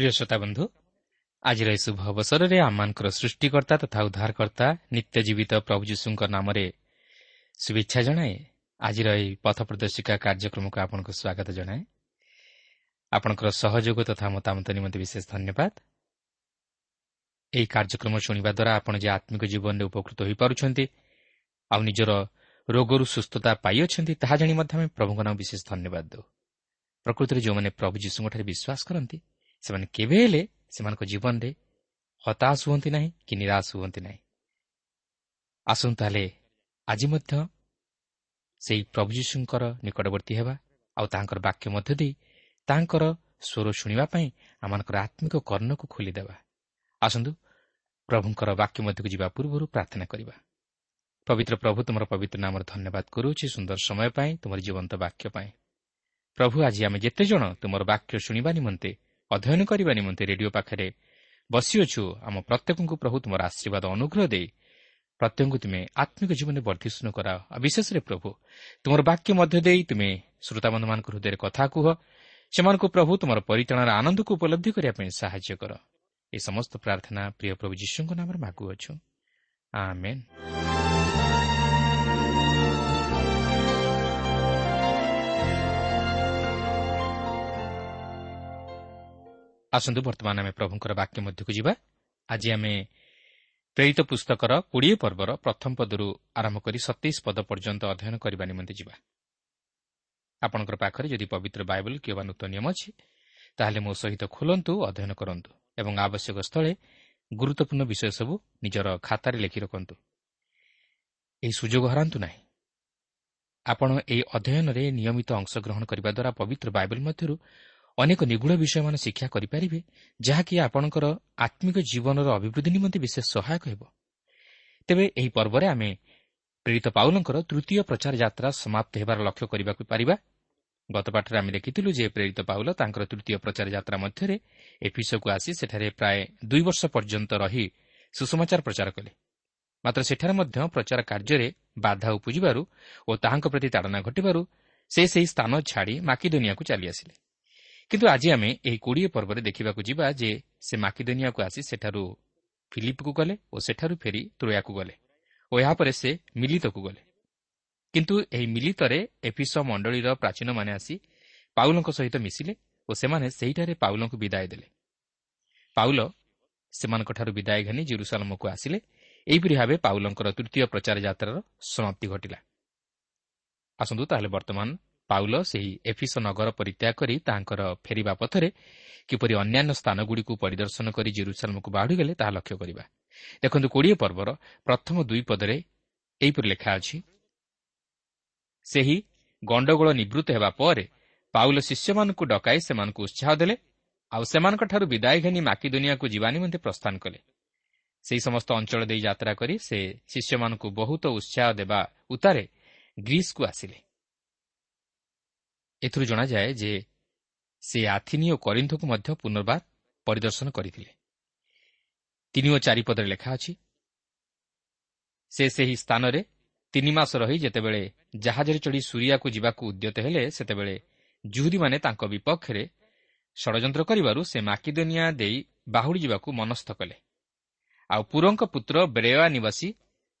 ପ୍ରିୟ ଶ୍ରୋତା ବନ୍ଧୁ ଆଜିର ଏହି ଶୁଭ ଅବସରରେ ଆମମାନଙ୍କର ସୃଷ୍ଟିକର୍ତ୍ତା ତଥା ଉଦ୍ଧାରକର୍ତ୍ତା ନିତ୍ୟ ଜୀବିତ ପ୍ରଭୁ ଯୀଶୁଙ୍କ ନାମରେ ଶୁଭେଚ୍ଛା ଜଣାଏ। ଆଜିର ଏହି ପଥ ପ୍ରଦର୍ଶିକା କାର୍ଯ୍ୟକ୍ରମକୁ ଆପଣଙ୍କୁ ସ୍ୱାଗତ ଜଣାଏ। ଆପଣଙ୍କର ସହଯୋଗ ତଥା ମତାମତ ନିମନ୍ତେ ବିଶେଷ ଧନ୍ୟବାଦ। ଏହି କାର୍ଯ୍ୟକ୍ରମ ଶୁଣିବା ଦ୍ୱାରା ଆପଣ ଯେ ଆତ୍ମିକ ଜୀବନରେ ଉପକୃତ ହୋଇପାରୁଛନ୍ତି ଆଉ ନିଜର ରୋଗରୁ ସୁସ୍ଥତା ପାଇଅଛନ୍ତି ତାହା ଜାଣି ମଧ୍ୟ ଆମେ ପ୍ରଭୁଙ୍କ ନାମ ବିଶେଷ ଧନ୍ୟବାଦ ଦେଉ। ପ୍ରକୃତରେ ଯେଉଁମାନେ ପ୍ରଭୁ ଯୀଶୁଙ୍କଠାରେ ବିଶ୍ୱାସ କରନ୍ତି ସେମାନେ କେବେ ହେଲେ ସେମାନଙ୍କ ଜୀବନରେ ହତାଶ ହୁଅନ୍ତି ନାହିଁ କି ନିରାଶ ହୁଅନ୍ତି ନାହିଁ। ଆସନ୍ତୁ ତାହେଲେ ଆଜି ମଧ୍ୟ ସେହି ପ୍ରଭୁ ଯୀଶୁଙ୍କର ନିକଟବର୍ତ୍ତୀ ହେବା ଆଉ ତାହାଙ୍କର ବାକ୍ୟ ମଧ୍ୟ ଦେଇ ତାଙ୍କର ସ୍ୱର ଶୁଣିବା ପାଇଁ ଆମମାନଙ୍କର ଆତ୍ମିକ କର୍ଣ୍ଣକୁ ଖୋଲିଦେବା। ଆସନ୍ତୁ ପ୍ରଭୁଙ୍କର ବାକ୍ୟ ମଧ୍ୟକୁ ଯିବା ପୂର୍ବରୁ ପ୍ରାର୍ଥନା କରିବା। ପବିତ୍ର ପ୍ରଭୁ ତୁମର ପବିତ୍ର ନାମର ଧନ୍ୟବାଦ କରୁଛି ସୁନ୍ଦର ସମୟ ପାଇଁ ତୁମର ଜୀବନ୍ତ ବାକ୍ୟ ପାଇଁ। ପ୍ରଭୁ ଆଜି ଆମେ ଯେତେ ଜଣ ତୁମର ବାକ୍ୟ ଶୁଣିବା ନିମନ୍ତେ ଅଧ୍ୟୟନ କରିବା ନିମନ୍ତେ ରେଡିଓ ପାଖରେ ବସିଅଛୁ ଆମ ପ୍ରତ୍ୟେକଙ୍କୁ ପ୍ରଭୁ ତୁମର ଆଶୀର୍ବାଦ ଅନୁଗ୍ରହ ଦେଇ। ପ୍ରତ୍ୟେକଙ୍କୁ ତୁମେ ଆତ୍ମିକ ଜୀବନରେ ବର୍ଦ୍ଧିଷ୍ଣୁ କରାଅ। ଆଉ ବିଶେଷରେ ପ୍ରଭୁ ତୁମର ବାକ୍ୟ ମଧ୍ୟ ଦେଇ ତୁମେ ଶ୍ରୋତାବନ୍ଧୁମାନଙ୍କ ହୃଦୟରେ କଥା କୁହ। ସେମାନଙ୍କୁ ପ୍ରଭୁ ତୁମର ପରିଚାଳନାର ଆନନ୍ଦକୁ ଉପଲବ୍ଧି କରିବା ପାଇଁ ସାହାଯ୍ୟ କର। ଏ ସମସ୍ତ ପ୍ରାର୍ଥନା ପ୍ରିୟ ପ୍ରଭୁ ଯୀଶୁଙ୍କ ନାମରେ ମାଗୁଅଛୁ। ଆସନ୍ତୁ ବର୍ତ୍ତମାନ ଆମେ ପ୍ରଭୁଙ୍କର ବାକ୍ୟ ମଧ୍ୟକୁ ଯିବା। ଆଜି ଆମେ ପ୍ରେରିତ ପୁସ୍ତକର କୋଡ଼ିଏ ପର୍ବର ପ୍ରଥମ ପଦରୁ ଆରମ୍ଭ କରି ସତେଇଶ ପଦ ପର୍ଯ୍ୟନ୍ତ ଅଧ୍ୟୟନ କରିବା ନିମନ୍ତେ ଯିବା। ଆପଣଙ୍କର ପାଖରେ ଯଦି ପବିତ୍ର ବାଇବଲ କିମ୍ବା ନୂତନ ନିୟମ ଅଛି ତାହେଲେ ମୋ ସହିତ ଖୋଲନ୍ତୁ ଅଧ୍ୟୟନ କରନ୍ତୁ ଏବଂ ଆବଶ୍ୟକ ସ୍ଥଳେ ଗୁରୁତ୍ୱପୂର୍ଣ୍ଣ ବିଷୟ ସବୁ ନିଜର ଖାତାରେ ଲେଖି ରଖନ୍ତୁ। ଏହି ସୁଯୋଗ ହରାନ୍ତୁ ନାହିଁ। ଆପଣ ଏହି ଅଧ୍ୟୟନରେ ନିୟମିତ ଅଂଶଗ୍ରହଣ କରିବା ଦ୍ୱାରା ପବିତ୍ର ବାଇବଲ ମଧ୍ୟରୁ ଅନେକ ନିଗୁଢ଼ ବିଷୟମାନ ଶିକ୍ଷା କରିପାରିବେ ଯାହାକି ଆପଣଙ୍କର ଆତ୍ମିକ ଜୀବନର ଅଭିବୃଦ୍ଧି ନିମନ୍ତେ ବିଶେଷ ସହାୟକ ହେବ। ତେବେ ଏହି ପର୍ବରେ ଆମେ ପ୍ରେରିତ ପାଉଲଙ୍କର ତୃତୀୟ ପ୍ରଚାର ଯାତ୍ରା ସମାପ୍ତ ହେବାର ଲକ୍ଷ୍ୟ କରିବାକୁ ପାରିବା। ଗତପାଠରେ ଆମେ ଦେଖିଥିଲୁ ଯେ ପ୍ରେରିତ ପାଉଲ ତାଙ୍କର ତୃତୀୟ ପ୍ରଚାର ଯାତ୍ରା ମଧ୍ୟରେ ଏଫିସକୁ ଆସି ସେଠାରେ ପ୍ରାୟ ଦୁଇ ବର୍ଷ ପର୍ଯ୍ୟନ୍ତ ରହି ସୁସମାଚାର ପ୍ରଚାର କଲେ। ମାତ୍ର ସେଠାରେ ମଧ୍ୟ ପ୍ରଚାର କାର୍ଯ୍ୟରେ ବାଧା ଉପୁଜିବାରୁ ଓ ତାହାଙ୍କ ପ୍ରତି ତାଡ଼ନା ଘଟିବାରୁ ସେ ସେହି ସ୍ଥାନ ଛାଡ଼ି ମାକିଦୋନିଆକୁ ଚାଲିଆସିଲେ। କିନ୍ତୁ ଆଜି ଆମେ ଏହି କୋଡ଼ିଏ ପର୍ବରେ ଦେଖିବାକୁ ଯିବା ଯେ ସେ ମାକିଦୋନିଆକୁ ଆସି ସେଠାରୁ ଫିଲିପ୍କୁ ଗଲେ ଓ ସେଠାରୁ ଫେରି ତ୍ରୋୟାକୁ ଗଲେ ଓ ଏହାପରେ ସେ ମିଲିତକୁ ଗଲେ। କିନ୍ତୁ ଏହି ମିଲିତରେ ଏଫିସ ମଣ୍ଡଳୀର ପ୍ରାଚୀନମାନେ ଆସି ପାଉଲଙ୍କ ସହିତ ମିଶିଲେ ଓ ସେମାନେ ସେହିଠାରେ ପାଉଲଙ୍କୁ ବିଦାୟ ଦେଲେ। ପାଉଲ ସେମାନଙ୍କଠାରୁ ବିଦାୟ ଘେନି ଜିରୁସାଲମକୁ ଆସିଲେ। ଏହିପରି ଭାବେ ପାଉଲଙ୍କର ତୃତୀୟ ପ୍ରଚାର ଯାତ୍ରାର ସମାପ୍ତି ଘଟିଲା। ଆସନ୍ତୁ ତାହେଲେ ବର୍ତ୍ତମାନ ପାଉଲ ସେହି ଏଫିସ ନଗର ପରିତ୍ୟାଗ କରି ତାହାଙ୍କର ଫେରିବା ପଥରେ କିପରି ଅନ୍ୟାନ୍ୟ ସ୍ଥାନଗୁଡ଼ିକୁ ପରିଦର୍ଶନ କରି ଜିରୁସାଲମକୁ ବାହୁଡ଼ିଗଲେ ତାହା ଲକ୍ଷ୍ୟ କରିବା। ଦେଖନ୍ତୁ କୋଡ଼ିଏ ପର୍ବର ପ୍ରଥମ ଦୁଇ ପଦରେ ଏହିପରି ଲେଖା ଅଛି ସେହି ଗଣ୍ଡଗୋଳ ନିବୃତ୍ତ ହେବା ପରେ ପାଉଲ ଶିଷ୍ୟମାନଙ୍କୁ ଡକାଇ ସେମାନଙ୍କୁ ଉତ୍ସାହ ଦେଲେ ଆଉ ସେମାନଙ୍କଠାରୁ ବିଦାୟ ଘେନି ମାକି ଦୁନିଆକୁ ଯିବା ନିମନ୍ତେ ପ୍ରସ୍ଥାନ କଲେ। ସେହି ସମସ୍ତ ଅଞ୍ଚଳ ଦେଇ ଯାତ୍ରା କରି ସେ ଶିଷ୍ୟମାନଙ୍କୁ ବହୁତ ଉତ୍ସାହ ଦେବା ଉତ୍ତାରେ ଗ୍ରୀସ୍କୁ ଆସିଲେ। ଏଥିରୁ ଜଣାଯାଏ ଯେ ସେ ଆଥିନି ଓ କରିନ୍ଥକୁ ମଧ୍ୟ ପୁନର୍ବାର ପରିଦର୍ଶନ କରିଥିଲେ ତିନି ଓ ଚାରିପଦରେ ଲେଖା ଅଛି ସେ ସେହି ସ୍ଥାନରେ ତିନି ମାସ ରହି ଯେତେବେଳେ ଜାହାଜରେ ଚଢ଼ି ସୁରିଆକୁ ଯିବାକୁ ଉଦ୍ୟତ ହେଲେ ସେତେବେଳେ ଜୁହୁଦୀମାନେ ତାଙ୍କ ବିପକ୍ଷରେ ଷଡ଼ଯନ୍ତ୍ର କରିବାରୁ ସେ ମାକିଦୋନିଆ ଦେଇ ବାହୁଡ଼ି ଯିବାକୁ ମନସ୍ଥ କଲେ। ଆଉ ପୁରଙ୍କ ପୁତ୍ର ବ୍ରେୟା ନିବାସୀ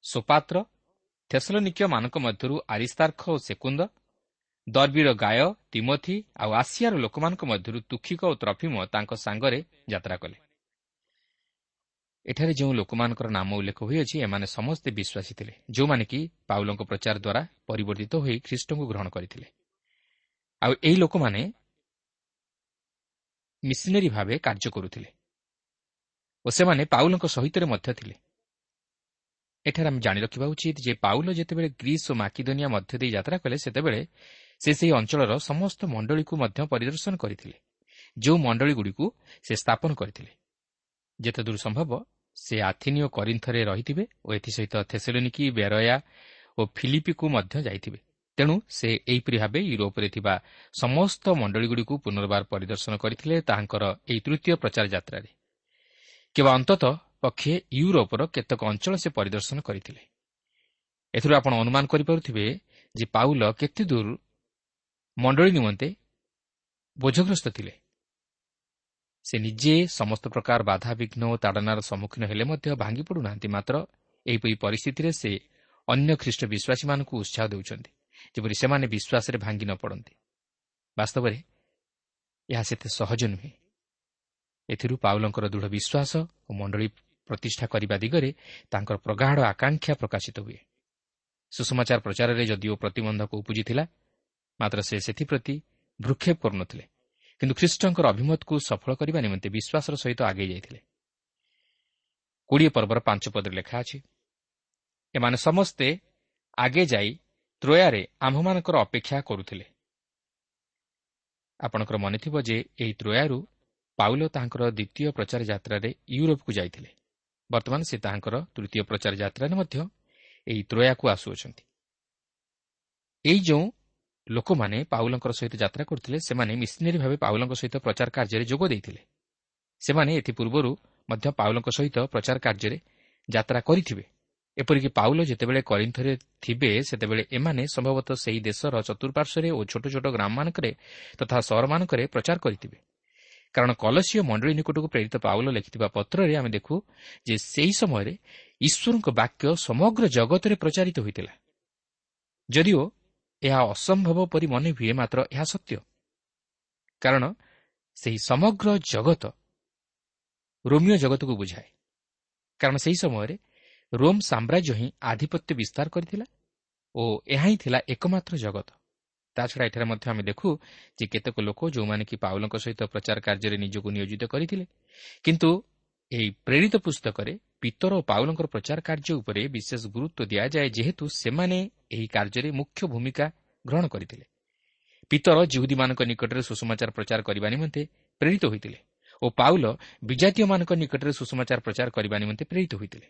ସୋପାତ୍ର ଥେସଲନିକମାନଙ୍କ ମଧ୍ୟରୁ ଆରିସ୍ତାର୍ଖ ଓ ସେକୁନ୍ଦ ଦର୍ବିର ଗାୟ ତିମଥି ଆଉ ଆସିଆର ଲୋକମାନଙ୍କ ମଧ୍ୟରୁ ତୁଖିକ ଓ ତ୍ରଫିମ ତାଙ୍କ ସାଙ୍ଗରେ ଯାତ୍ରା କଲେ। ଏଠାରେ ଯେଉଁ ଲୋକମାନଙ୍କର ନାମ ଉଲ୍ଲେଖ ହୋଇଅଛି ଏମାନେ ସମସ୍ତେ ବିଶ୍ୱାସୀ ଥିଲେ ଯେଉଁମାନେ କି ପାଉଲଙ୍କ ପ୍ରଚାର ଦ୍ୱାରା ପରିବର୍ତ୍ତିତ ହୋଇ ଖ୍ରୀଷ୍ଟଙ୍କୁ ଗ୍ରହଣ କରିଥିଲେ। ଆଉ ଏହି ଲୋକମାନେ ମିଶନେରୀ ଭାବେ କାର୍ଯ୍ୟ କରୁଥିଲେ ଓ ସେମାନେ ପାଉଲଙ୍କ ସହିତ ମଧ୍ୟ ଥିଲେ। ଏଠାରେ ଆମେ ଜାଣି ରଖିବା ଉଚିତ ଯେ ପାଉଲ ଯେତେବେଳେ ଗ୍ରୀସ୍ ଓ ମାକିଦୋନିଆ ମଧ୍ୟ ଦେଇ ଯାତ୍ରା କଲେ ସେତେବେଳେ ସେ ସେହି ଅଞ୍ଚଳର ସମସ୍ତ ମଣ୍ଡଳୀକୁ ମଧ୍ୟ ପରିଦର୍ଶନ କରିଥିଲେ। ଯେଉଁ ମଣ୍ଡଳୀଗୁଡ଼ିକୁ ସେ ସ୍ଥାପନ କରିଥିଲେ। ଯେତେଦୂର ସମ୍ଭବ ସେ ଆଥିନି ଓ କରିନ୍ଥରେ ରହିଥିବେ ଓ ଏଥିସହିତ ଥେସେଲୋନିକି ବେରୟା ଓ ଫିଲିପିକୁ ମଧ୍ୟ ଯାଇଥିବେ। ତେଣୁ ସେ ଏହିପରି ଭାବେ ୟୁରୋପରେ ଥିବା ସମସ୍ତ ମଣ୍ଡଳୀଗୁଡ଼ିକୁ ପୁନର୍ବାର ପରିଦର୍ଶନ କରିଥିଲେ ତାହାଙ୍କର ଏହି ତୃତୀୟ ପ୍ରଚାର ଯାତ୍ରାରେ। କିମ୍ବା ଅନ୍ତତଃ ପକ୍ଷେ ୟୁରୋପର କେତେକ ଅଞ୍ଚଳ ସେ ପରିଦର୍ଶନ କରିଥିଲେ। ଏଥିରୁ ଆପଣ ଅନୁମାନ କରିପାରୁଥିବେ ଯେ ପାଉଲ କେତେ ଦୂର ମଣ୍ଡଳୀ ନିମନ୍ତେ ବୋଝଗ୍ରସ୍ତ ଥିଲେ। ସେ ନିଜେ ସମସ୍ତ ପ୍ରକାର ବାଧାବିଘ୍ନ ଓ ତାଡ଼ନାର ସମ୍ମୁଖୀନ ହେଲେ ମଧ୍ୟ ଭାଙ୍ଗି ପଡ଼ୁନାହାନ୍ତି ମାତ୍ର ଏହିପରି ପରିସ୍ଥିତିରେ ସେ ଅନ୍ୟ ଖ୍ରୀଷ୍ଟ ବିଶ୍ୱାସୀମାନଙ୍କୁ ଉତ୍ସାହ ଦେଉଛନ୍ତି ଯେପରି ସେମାନେ ବିଶ୍ୱାସରେ ଭାଙ୍ଗି ନ ପଡ଼ନ୍ତି। ବାସ୍ତବରେ ଏହା ସେତେ ସହଜ ନୁହେଁ। ଏଥିରୁ ପାଉଲଙ୍କର ଦୃଢ଼ ବିଶ୍ୱାସ ଓ ମଣ୍ଡଳୀ ପ୍ରତିଷ୍ଠା କରିବା ଦିଗରେ ତାଙ୍କର ପ୍ରଗାଢ଼ ଆକାଂକ୍ଷା ପ୍ରକାଶିତ ହୁଏ। ସୁଷମାଚାର ପ୍ରଚାରରେ ଯଦିଓ ପ୍ରତିବନ୍ଧକ ଉପୁଜିଥିଲା ମାତ୍ର ସେ ସେଥିପ୍ରତି ଭ୍ରୁକ୍ଷେପ କରୁନଥିଲେ କିନ୍ତୁ ଖ୍ରୀଷ୍ଟଙ୍କର ଅଭିମତକୁ ସଫଳ କରିବା ନିମନ୍ତେ ବିଶ୍ୱାସର ସହିତ ଆଗେଇ ଯାଇଥିଲେ। କୋଡ଼ିଏ ପର୍ବର ପାଞ୍ଚ ପଦରେ ଲେଖା ଅଛି ଏମାନେ ସମସ୍ତେ ଆଗେ ଯାଇ ତ୍ରୟାରେ ଆମ୍ଭମାନଙ୍କର ଅପେକ୍ଷା କରୁଥିଲେ। ଆପଣଙ୍କର ମନେଥିବ ଯେ ଏହି ତ୍ରୟାରୁ ପାଉଲ ତାହାଙ୍କର ଦ୍ୱିତୀୟ ପ୍ରଚାର ଯାତ୍ରାରେ ୟୁରୋପକୁ ଯାଇଥିଲେ। ବର୍ତ୍ତମାନ ସେ ତାହାଙ୍କର ତୃତୀୟ ପ୍ରଚାର ଯାତ୍ରାରେ ମଧ୍ୟ ଏହି ତ୍ରୟାକୁ ଆସୁଅଛନ୍ତି। ଏହି ଯେଉଁ ଲୋକମାନେ ପାଉଲଙ୍କର ସହିତ ଯାତ୍ରା କରୁଥିଲେ ସେମାନେ ମିଶନେରୀ ଭାବେ ପାଉଲଙ୍କ ସହିତ ପ୍ରଚାର କାର୍ଯ୍ୟରେ ଯୋଗ ଦେଇଥିଲେ। ସେମାନେ ଏଥିପୂର୍ବରୁ ମଧ୍ୟ ପାଉଲଙ୍କ ସହିତ ପ୍ରଚାର କାର୍ଯ୍ୟରେ ଯାତ୍ରା କରିଥିବେ। ଏପରିକି ପାଉଲ ଯେତେବେଳେ କରିନ୍ଥରେ ଥିବେ ସେତେବେଳେ ଏମାନେ ସମ୍ଭବତଃ ସେହି ଦେଶର ଚତୁଃପାର୍ଶ୍ୱରେ ଓ ଛୋଟ ଛୋଟ ଗ୍ରାମମାନଙ୍କରେ ତଥା ସହରମାନଙ୍କରେ ପ୍ରଚାର କରିଥିବେ। କାରଣ କଲସୀୟ ମଣ୍ଡଳୀ ନିକଟକୁ ପ୍ରେରିତ ପାଉଲ ଲେଖିଥିବା ପତ୍ରରେ ଆମେ ଦେଖୁ ଯେ ସେହି ସମୟରେ ଈଶ୍ୱରଙ୍କ ବାକ୍ୟ ସମଗ୍ର ଜଗତରେ ପ୍ରଚାରିତ ହୋଇଥିଲା। ଯଦିଓ ଏହା ଅସମ୍ଭବ ପରି ମନେ ହୁଏ ମାତ୍ର ଏହା ସତ୍ୟ। କାରଣ ସେହି ସମଗ୍ର ଜଗତ ରୋମିଓ ଜଗତକୁ ବୁଝାଏ। କାରଣ ସେହି ସମୟରେ ରୋମ୍ ସାମ୍ରାଜ୍ୟ ହିଁ ଆଧିପତ୍ୟ ବିସ୍ତାର କରିଥିଲା ଓ ଏହା ହିଁ ଥିଲା ଏକମାତ୍ର ଜଗତ। ତାଛଡ଼ା ଏଠାରେ ମଧ୍ୟ ଆମେ ଦେଖୁ ଯେ କେତେକ ଲୋକ ଯେଉଁମାନେ କି ପାଉଲଙ୍କ ସହିତ ପ୍ରଚାର କାର୍ଯ୍ୟରେ ନିଜକୁ ନିୟୋଜିତ କରିଥିଲେ କିନ୍ତୁ ଏହି ପ୍ରେରିତ ପୁସ୍ତକରେ ପିତର ଓ ପାଉଲଙ୍କର ପ୍ରଚାର କାର୍ଯ୍ୟ ଉପରେ ବିଶେଷ ଗୁରୁତ୍ୱ ଦିଆଯାଏ ଯେହେତୁ ସେମାନେ ଏହି କାର୍ଯ୍ୟରେ ମୁଖ୍ୟ ଭୂମିକା ଗ୍ରହଣ କରିଥିଲେ। ପିତର ଜିହୁଦୀମାନଙ୍କ ନିକଟରେ ସୁଷମାଚାର ପ୍ରଚାର କରିବା ନିମନ୍ତେ ପ୍ରେରିତ ହୋଇଥିଲେ ଓ ପାଉଲ ବିଜାତୀୟମାନଙ୍କ ନିକଟରେ ସୁଷମାଚାର ପ୍ରଚାର କରିବା ନିମନ୍ତେ ପ୍ରେରିତ ହୋଇଥିଲେ।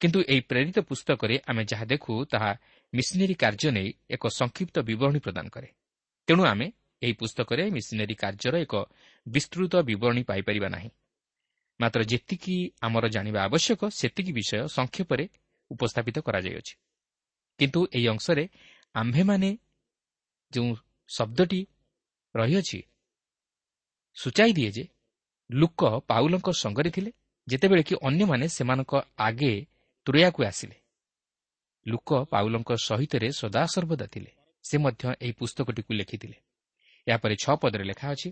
କିନ୍ତୁ ଏହି ପ୍ରେରିତ ପୁସ୍ତକରେ ଆମେ ଯାହା ଦେଖୁ ତାହା ମିଶନେରୀ କାର୍ଯ୍ୟ ନେଇ ଏକ ସଂକ୍ଷିପ୍ତ ବିବରଣୀ ପ୍ରଦାନ କରେ। ତେଣୁ ଆମେ ଏହି ପୁସ୍ତକରେ ମିଶନେରୀ କାର୍ଯ୍ୟର ଏକ ବିସ୍ତୃତ ବିବରଣୀ ପାଇପାରିବା ନାହିଁ। ମାତ୍ର ଯେତିକି ଆମର ଜାଣିବା ଆବଶ୍ୟକ ସେତିକି ବିଷୟ ସଂକ୍ଷେପରେ ଉପସ୍ଥାପିତ କରାଯାଇଅଛି। କିନ୍ତୁ ଏହି ଅଂଶରେ ଆମ୍ଭେମାନେ ଯେଉଁ ଶବ୍ଦଟି ରହିଅଛି ସୂଚାଇ ଦିଏ ଯେ ଲୁକ ପାଉଲଙ୍କ ସଙ୍ଗରେ ଥିଲେ ଯେତେବେଳେ କି ଅନ୍ୟମାନେ ସେମାନଙ୍କ ଆଗେ ତୁରିଆକୁ ଆସିଲେ। ଲୁକ ପାଉଲଙ୍କ ସହିତରେ ସଦାସର୍ବଦା ଥିଲେ। ସେ ମଧ୍ୟ ଏହି ପୁସ୍ତକଟିକୁ ଲେଖିଥିଲେ। ଏହାପରେ ଛଅ ପଦରେ ଲେଖା ଅଛି